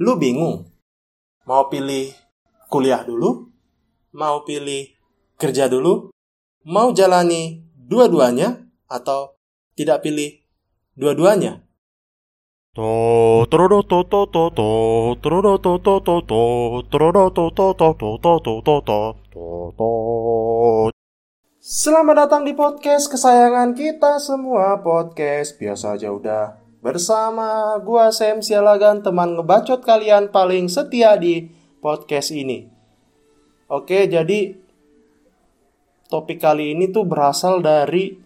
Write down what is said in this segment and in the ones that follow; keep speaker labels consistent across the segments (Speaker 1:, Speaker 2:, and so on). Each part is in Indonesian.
Speaker 1: Lu bingung? Mau pilih kuliah dulu? Mau pilih kerja dulu? Mau jalani dua-duanya? Atau tidak pilih dua-duanya?
Speaker 2: To torodo to to to to torodo to to to to torodo to to to to to to to to to to
Speaker 1: Selamat datang di podcast kesayangan kita semua Podcast biasa aja udah Bersama gua Sam Sialagan Teman ngebacot kalian paling setia di podcast ini. Oke jadi Topik kali ini tuh berasal dari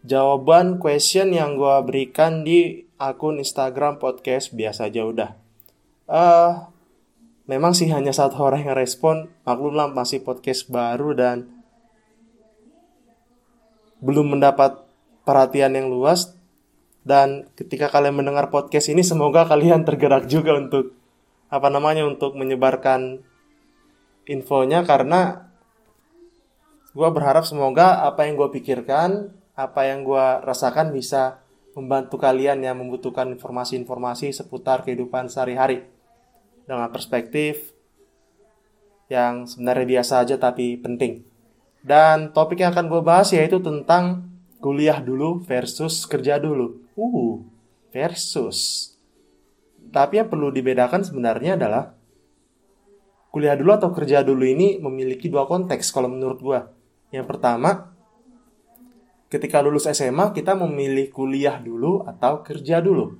Speaker 1: Jawaban question yang gua berikan di akun Instagram podcast biasa aja udah. Eh Memang sih hanya satu orang yang respon. Maklumlah masih podcast baru dan belum mendapat perhatian yang luas dan ketika kalian mendengar podcast ini semoga kalian tergerak juga untuk apa namanya untuk menyebarkan infonya karena gue berharap semoga apa yang gue pikirkan apa yang gue rasakan bisa membantu kalian yang membutuhkan informasi-informasi seputar kehidupan sehari-hari dengan perspektif yang sebenarnya biasa aja tapi penting. Dan topik yang akan gue bahas yaitu tentang kuliah dulu versus kerja dulu. Uh, versus. Tapi yang perlu dibedakan sebenarnya adalah kuliah dulu atau kerja dulu ini memiliki dua konteks kalau menurut gue. Yang pertama, ketika lulus SMA kita memilih kuliah dulu atau kerja dulu.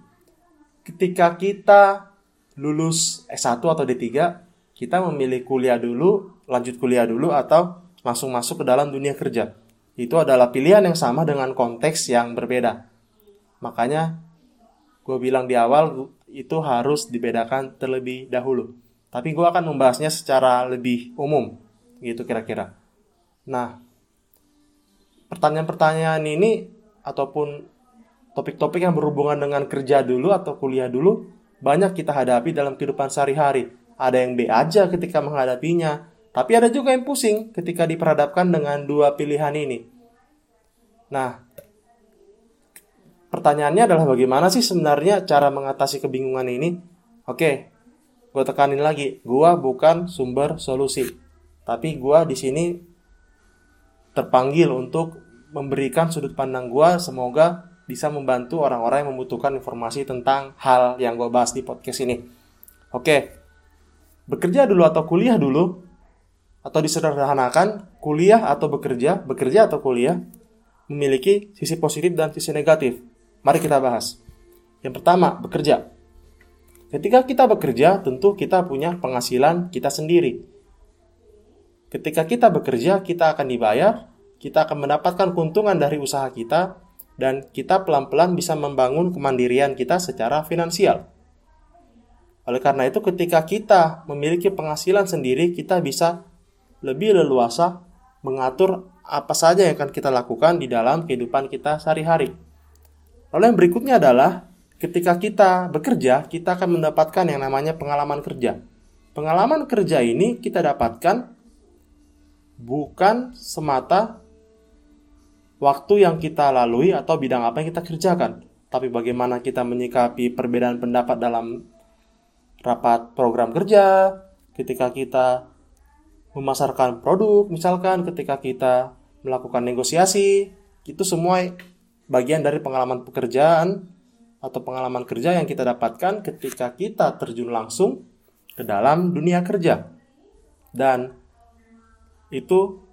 Speaker 1: Ketika kita lulus S1 atau D3, kita memilih kuliah dulu, lanjut kuliah dulu atau langsung masuk ke dalam dunia kerja. Itu adalah pilihan yang sama dengan konteks yang berbeda. Makanya gue bilang di awal itu harus dibedakan terlebih dahulu. Tapi gue akan membahasnya secara lebih umum, gitu kira-kira. Nah, pertanyaan-pertanyaan ini ataupun topik-topik yang berhubungan dengan kerja dulu atau kuliah dulu banyak kita hadapi dalam kehidupan sehari-hari. Ada yang B aja ketika menghadapinya, tapi ada juga yang pusing ketika diperhadapkan dengan dua pilihan ini. Nah, pertanyaannya adalah bagaimana sih sebenarnya cara mengatasi kebingungan ini? Oke, gue tekanin lagi, gue bukan sumber solusi, tapi gue di sini terpanggil untuk memberikan sudut pandang gue, semoga bisa membantu orang-orang yang membutuhkan informasi tentang hal yang gue bahas di podcast ini. Oke, bekerja dulu atau kuliah dulu atau disederhanakan kuliah atau bekerja, bekerja atau kuliah memiliki sisi positif dan sisi negatif. Mari kita bahas. Yang pertama, bekerja. Ketika kita bekerja, tentu kita punya penghasilan kita sendiri. Ketika kita bekerja, kita akan dibayar, kita akan mendapatkan keuntungan dari usaha kita, dan kita pelan-pelan bisa membangun kemandirian kita secara finansial. Oleh karena itu, ketika kita memiliki penghasilan sendiri, kita bisa lebih leluasa mengatur apa saja yang akan kita lakukan di dalam kehidupan kita sehari-hari. Lalu yang berikutnya adalah ketika kita bekerja, kita akan mendapatkan yang namanya pengalaman kerja. Pengalaman kerja ini kita dapatkan bukan semata waktu yang kita lalui atau bidang apa yang kita kerjakan, tapi bagaimana kita menyikapi perbedaan pendapat dalam rapat program kerja, ketika kita memasarkan produk, misalkan ketika kita melakukan negosiasi, itu semua bagian dari pengalaman pekerjaan atau pengalaman kerja yang kita dapatkan ketika kita terjun langsung ke dalam dunia kerja. Dan itu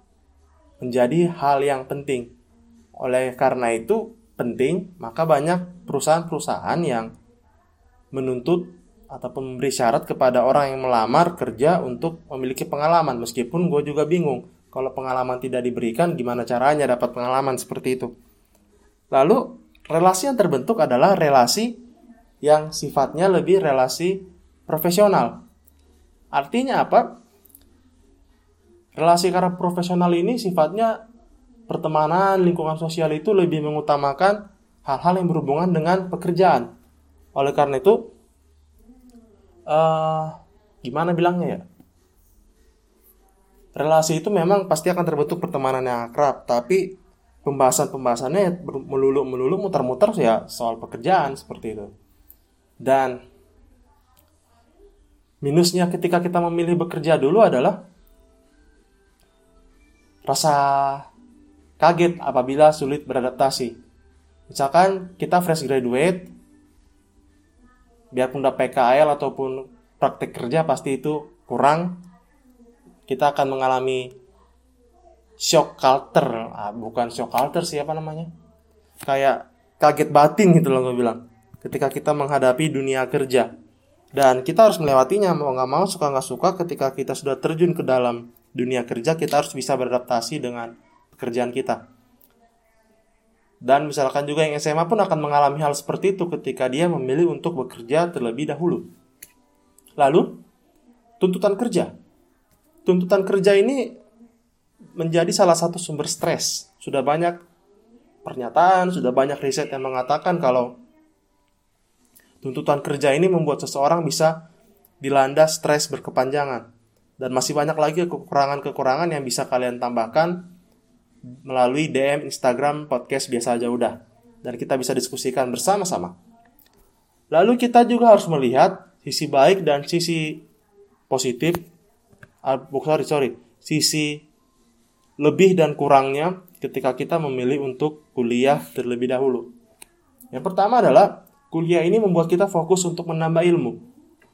Speaker 1: menjadi hal yang penting. Oleh karena itu penting, maka banyak perusahaan-perusahaan yang menuntut ataupun memberi syarat kepada orang yang melamar kerja untuk memiliki pengalaman meskipun gue juga bingung. Kalau pengalaman tidak diberikan gimana caranya dapat pengalaman seperti itu? Lalu relasi yang terbentuk adalah relasi yang sifatnya lebih relasi profesional. Artinya apa? Relasi karena profesional ini sifatnya pertemanan lingkungan sosial itu lebih mengutamakan hal-hal yang berhubungan dengan pekerjaan. Oleh karena itu uh, gimana bilangnya ya relasi itu memang pasti akan terbentuk pertemanan yang akrab tapi pembahasan-pembahasannya melulu melulu muter-muter ya soal pekerjaan seperti itu dan minusnya ketika kita memilih bekerja dulu adalah rasa kaget apabila sulit beradaptasi. Misalkan kita fresh graduate, biarpun udah PKL ataupun praktek kerja pasti itu kurang, kita akan mengalami shock culture, ah, bukan shock culture siapa namanya, kayak kaget batin gitu loh gue bilang, ketika kita menghadapi dunia kerja. Dan kita harus melewatinya mau nggak mau suka nggak suka ketika kita sudah terjun ke dalam dunia kerja kita harus bisa beradaptasi dengan pekerjaan kita dan misalkan juga yang SMA pun akan mengalami hal seperti itu ketika dia memilih untuk bekerja terlebih dahulu. Lalu, tuntutan kerja. Tuntutan kerja ini menjadi salah satu sumber stres. Sudah banyak pernyataan, sudah banyak riset yang mengatakan kalau tuntutan kerja ini membuat seseorang bisa dilanda stres berkepanjangan. Dan masih banyak lagi kekurangan-kekurangan yang bisa kalian tambahkan melalui DM Instagram podcast biasa aja udah. Dan kita bisa diskusikan bersama-sama. Lalu kita juga harus melihat sisi baik dan sisi positif. Uh, sorry, sorry. Sisi lebih dan kurangnya ketika kita memilih untuk kuliah terlebih dahulu. Yang pertama adalah kuliah ini membuat kita fokus untuk menambah ilmu.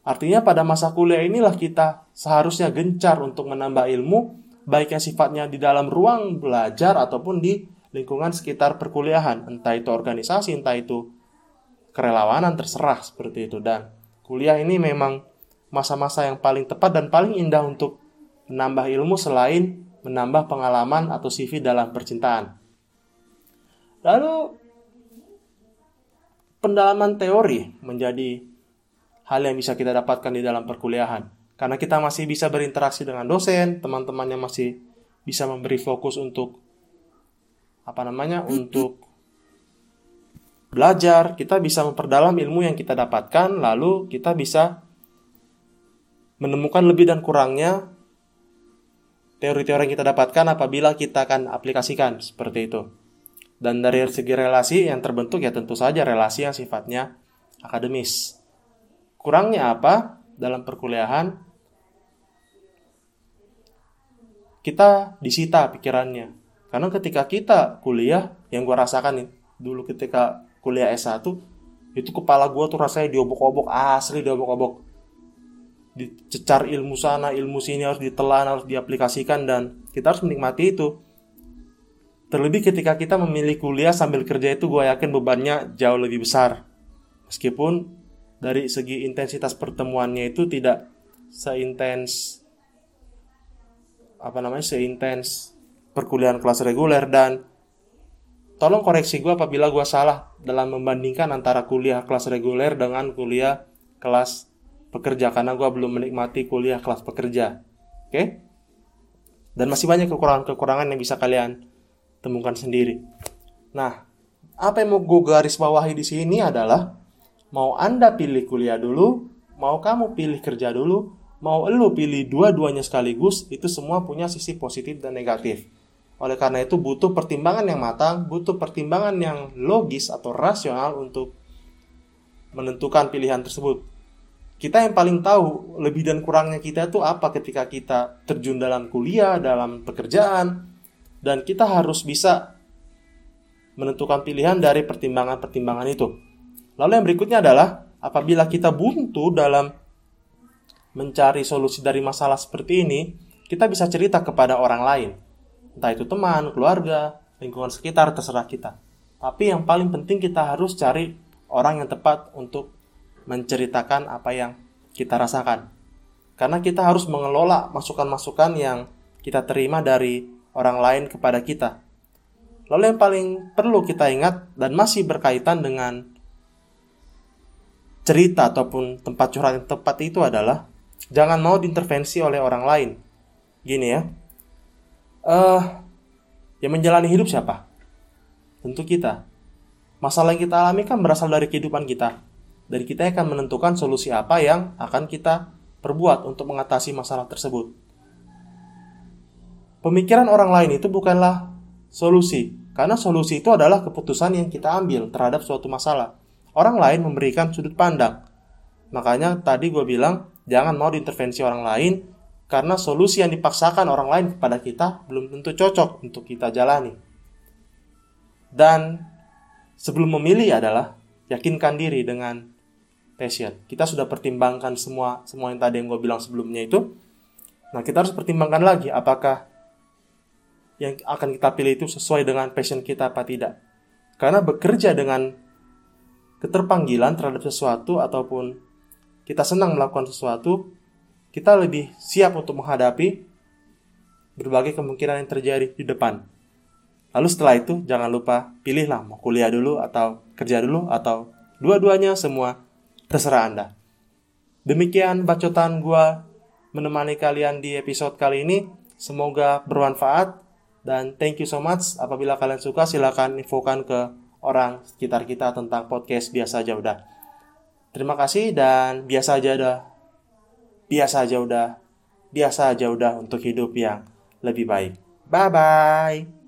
Speaker 1: Artinya pada masa kuliah inilah kita seharusnya gencar untuk menambah ilmu baik yang sifatnya di dalam ruang belajar ataupun di lingkungan sekitar perkuliahan, entah itu organisasi, entah itu kerelawanan terserah seperti itu. Dan kuliah ini memang masa-masa yang paling tepat dan paling indah untuk menambah ilmu selain menambah pengalaman atau CV dalam percintaan. Lalu pendalaman teori menjadi hal yang bisa kita dapatkan di dalam perkuliahan karena kita masih bisa berinteraksi dengan dosen, teman-temannya masih bisa memberi fokus untuk apa namanya? untuk belajar, kita bisa memperdalam ilmu yang kita dapatkan, lalu kita bisa menemukan lebih dan kurangnya teori-teori yang kita dapatkan apabila kita akan aplikasikan seperti itu. Dan dari segi relasi yang terbentuk ya tentu saja relasi yang sifatnya akademis. Kurangnya apa dalam perkuliahan? Kita disita pikirannya. Karena ketika kita kuliah, yang gue rasakan nih, dulu ketika kuliah S1, itu kepala gue tuh rasanya diobok-obok, asli diobok-obok. Dicecar ilmu sana, ilmu sini harus ditelan, harus diaplikasikan, dan kita harus menikmati itu. Terlebih ketika kita memilih kuliah sambil kerja itu gue yakin bebannya jauh lebih besar. Meskipun dari segi intensitas pertemuannya itu tidak seintens apa namanya seintens perkuliahan kelas reguler dan tolong koreksi gue apabila gue salah dalam membandingkan antara kuliah kelas reguler dengan kuliah kelas pekerja karena gue belum menikmati kuliah kelas pekerja. Oke? Dan masih banyak kekurangan-kekurangan yang bisa kalian temukan sendiri. Nah apa yang mau gue garis bawahi di sini adalah mau anda pilih kuliah dulu mau kamu pilih kerja dulu mau lu pilih dua-duanya sekaligus, itu semua punya sisi positif dan negatif. Oleh karena itu butuh pertimbangan yang matang, butuh pertimbangan yang logis atau rasional untuk menentukan pilihan tersebut. Kita yang paling tahu lebih dan kurangnya kita itu apa ketika kita terjun dalam kuliah, dalam pekerjaan, dan kita harus bisa menentukan pilihan dari pertimbangan-pertimbangan itu. Lalu yang berikutnya adalah apabila kita buntu dalam mencari solusi dari masalah seperti ini, kita bisa cerita kepada orang lain. Entah itu teman, keluarga, lingkungan sekitar, terserah kita. Tapi yang paling penting kita harus cari orang yang tepat untuk menceritakan apa yang kita rasakan. Karena kita harus mengelola masukan-masukan yang kita terima dari orang lain kepada kita. Lalu yang paling perlu kita ingat dan masih berkaitan dengan cerita ataupun tempat curhat yang tepat itu adalah Jangan mau diintervensi oleh orang lain. Gini ya. Uh, yang menjalani hidup siapa? Tentu kita. Masalah yang kita alami kan berasal dari kehidupan kita. Dan kita akan menentukan solusi apa yang akan kita perbuat untuk mengatasi masalah tersebut. Pemikiran orang lain itu bukanlah solusi, karena solusi itu adalah keputusan yang kita ambil terhadap suatu masalah. Orang lain memberikan sudut pandang. Makanya tadi gue bilang, Jangan mau diintervensi orang lain karena solusi yang dipaksakan orang lain kepada kita belum tentu cocok untuk kita jalani. Dan sebelum memilih adalah yakinkan diri dengan passion. Kita sudah pertimbangkan semua semua yang tadi yang gue bilang sebelumnya itu. Nah, kita harus pertimbangkan lagi apakah yang akan kita pilih itu sesuai dengan passion kita apa tidak. Karena bekerja dengan keterpanggilan terhadap sesuatu ataupun kita senang melakukan sesuatu, kita lebih siap untuk menghadapi berbagai kemungkinan yang terjadi di depan. Lalu setelah itu jangan lupa pilihlah mau kuliah dulu atau kerja dulu atau dua-duanya semua terserah Anda. Demikian bacotan gua menemani kalian di episode kali ini. Semoga bermanfaat dan thank you so much. Apabila kalian suka silahkan infokan ke orang sekitar kita tentang podcast biasa aja udah. Terima kasih dan biasa aja udah biasa aja udah, biasa aja udah untuk hidup yang lebih baik. Bye bye.